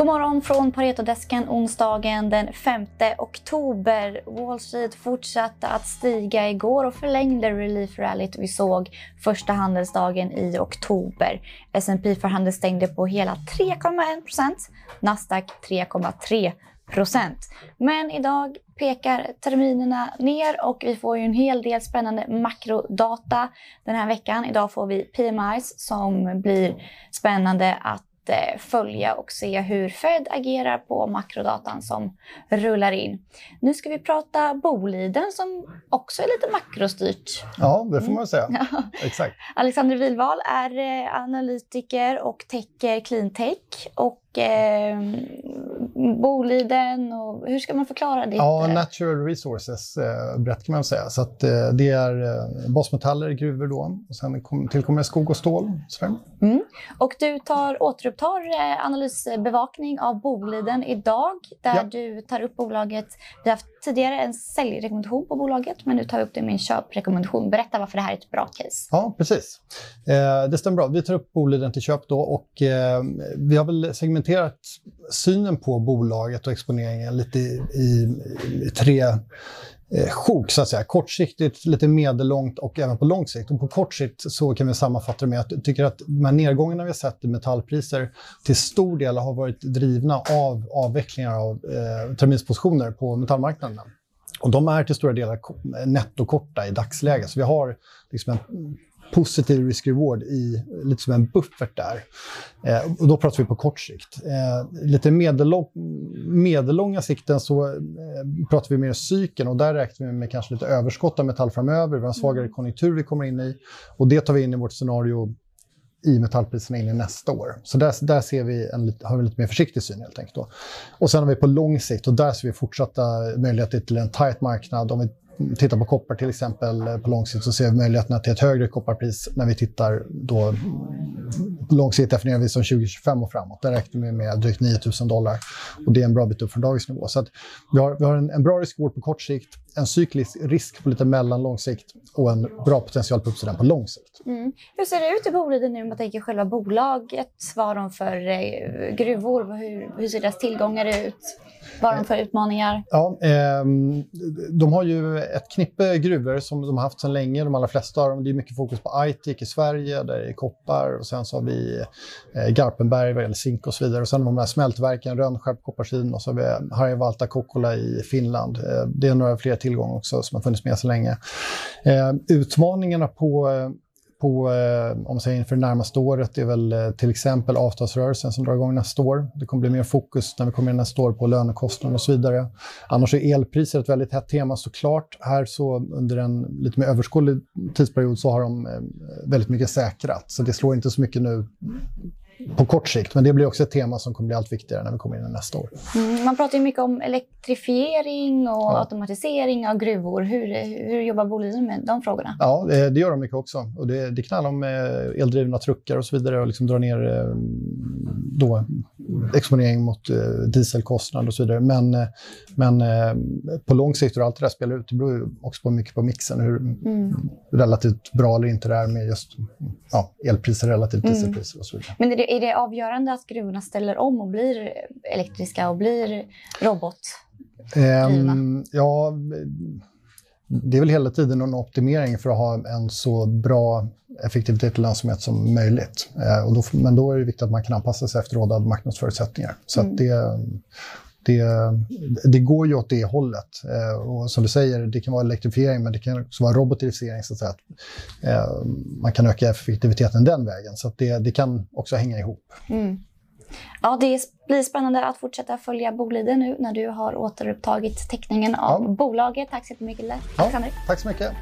God morgon från Paretodesken onsdagen den 5 oktober. Wall Street fortsatte att stiga igår och förlängde relief-rallyt vi såg första handelsdagen i oktober. S&P förhandel stängde på hela 3,1 Nasdaq 3,3. Men idag pekar terminerna ner och vi får ju en hel del spännande makrodata den här veckan. Idag får vi PMIs som blir spännande att följa och se hur Fed agerar på makrodatan som rullar in. Nu ska vi prata Boliden som också är lite makrostyrt. Ja, det får man säga. Mm. Exakt. Alexander Wilval är eh, analytiker och täcker cleantech. Och eh, Boliden och hur ska man förklara det? Ja, natural resources eh, brett kan man säga. Så att, eh, det är eh, basmetaller, gruvor då. Och sen kom, tillkommer skog och stål. Mm. Och du tar, återupptar eh, analysbevakning av Boliden idag där ja. du tar upp bolaget. Vi har haft tidigare en säljrekommendation på bolaget men nu tar vi upp det med en köprekommendation. Berätta varför det här är ett bra case. Ja, precis. Eh, det stämmer bra. Vi tar upp Boliden till köp då och eh, vi har väl segmenterat synen på bolaget och exponeringen lite i, i, i tre eh, sjok, så att säga. Kortsiktigt, lite medellångt och även på lång sikt. Och på kort sikt så kan vi sammanfatta det med att jag tycker att de här nedgångarna vi har sett i metallpriser till stor del har varit drivna av avvecklingar av eh, terminspositioner på metallmarknaden. Och de är till stora delar nettokorta i dagsläget. Så vi har liksom en positiv risk-reward i lite som en buffert där. Eh, och då pratar vi på kort sikt. Eh, lite medellång, medellånga sikten så eh, pratar vi mer cykeln och där räknar vi med kanske lite överskott av metall framöver. Vi har en svagare mm. konjunktur vi kommer in i och det tar vi in i vårt scenario i metallpriserna in i nästa år. Så där, där ser vi en, har vi en lite mer försiktig syn helt enkelt. Då. Och sen har vi på lång sikt och där ser vi fortsatta möjligheter till en tight marknad. Om vi tittar på koppar till exempel eh, på lång sikt så ser vi möjligheterna till ett högre kopparpris när vi tittar då på lång sikt definierar vi som 2025 och framåt. Där räknar vi med drygt 9 000 dollar och det är en bra bit upp från dagens nivå. Så vi har, vi har en, en bra riskvård på kort sikt, en cyklisk risk på lite mellanlång sikt och en bra potential på uppsidan på lång sikt. Mm. Hur ser det ut i Boliden nu om man tänker själva bolaget? Vad de för eh, gruvor? Hur, hur ser deras tillgångar ut? Vad har de för utmaningar? Ja, eh, de har ju ett knippe gruvor som de har haft sedan länge, de allra flesta av dem. Det är mycket fokus på Aitik i Sverige, där det är koppar. Och sen så har vi eh, Garpenberg vad gäller zink och så vidare. Och sen har de här smältverken, Rönnskärp, Kopparsin och så har vi eh, Harjavalta, Kokkola i Finland. Eh, det är några fler tillgångar också som har funnits med så länge. Eh, utmaningarna på eh, på, eh, om man säger inför det närmaste året, är väl eh, till exempel avtalsrörelsen som drar igång nästa år. Det kommer bli mer fokus när vi kommer in nästa år på lönekostnader och så vidare. Annars är elpriser ett väldigt hett tema såklart. Här så under en lite mer överskådlig tidsperiod så har de eh, väldigt mycket säkrat. Så det slår inte så mycket nu på kort sikt. Men det blir också ett tema som kommer bli allt viktigare när vi kommer in i nästa år. Mm, man pratar ju mycket om elektrifiering och ja. automatisering av gruvor. Hur, hur jobbar Boliden med de frågorna? Ja, det, det gör de mycket också. Och det, det kan handla om eh, eldrivna truckar och så vidare och liksom dra ner eh, då, exponering mot eh, dieselkostnad och så vidare. Men, men på lång sikt hur allt det där spelar ut, det beror också på mycket på mixen. Hur mm. relativt bra eller inte det är med just ja, elpriser relativt mm. dieselpriser och så vidare. Men är det, är det avgörande att gruvorna ställer om och blir elektriska och blir robot? Um, ja, det är väl hela tiden en optimering för att ha en så bra effektivitet och lönsamhet som möjligt. Eh, och då, men då är det viktigt att man kan anpassa sig efter rådande marknadsförutsättningar. Så mm. det, det, det, går ju åt det hållet. Eh, och som du säger, det kan vara elektrifiering men det kan också vara robotisering. Så att, säga. Eh, man kan öka effektiviteten den vägen. Så det, det kan också hänga ihop. Mm. Ja, det blir spännande att fortsätta följa Boliden nu när du har återupptagit teckningen av ja. bolaget. Tack så jättemycket, Alexander. Ja, tack så mycket.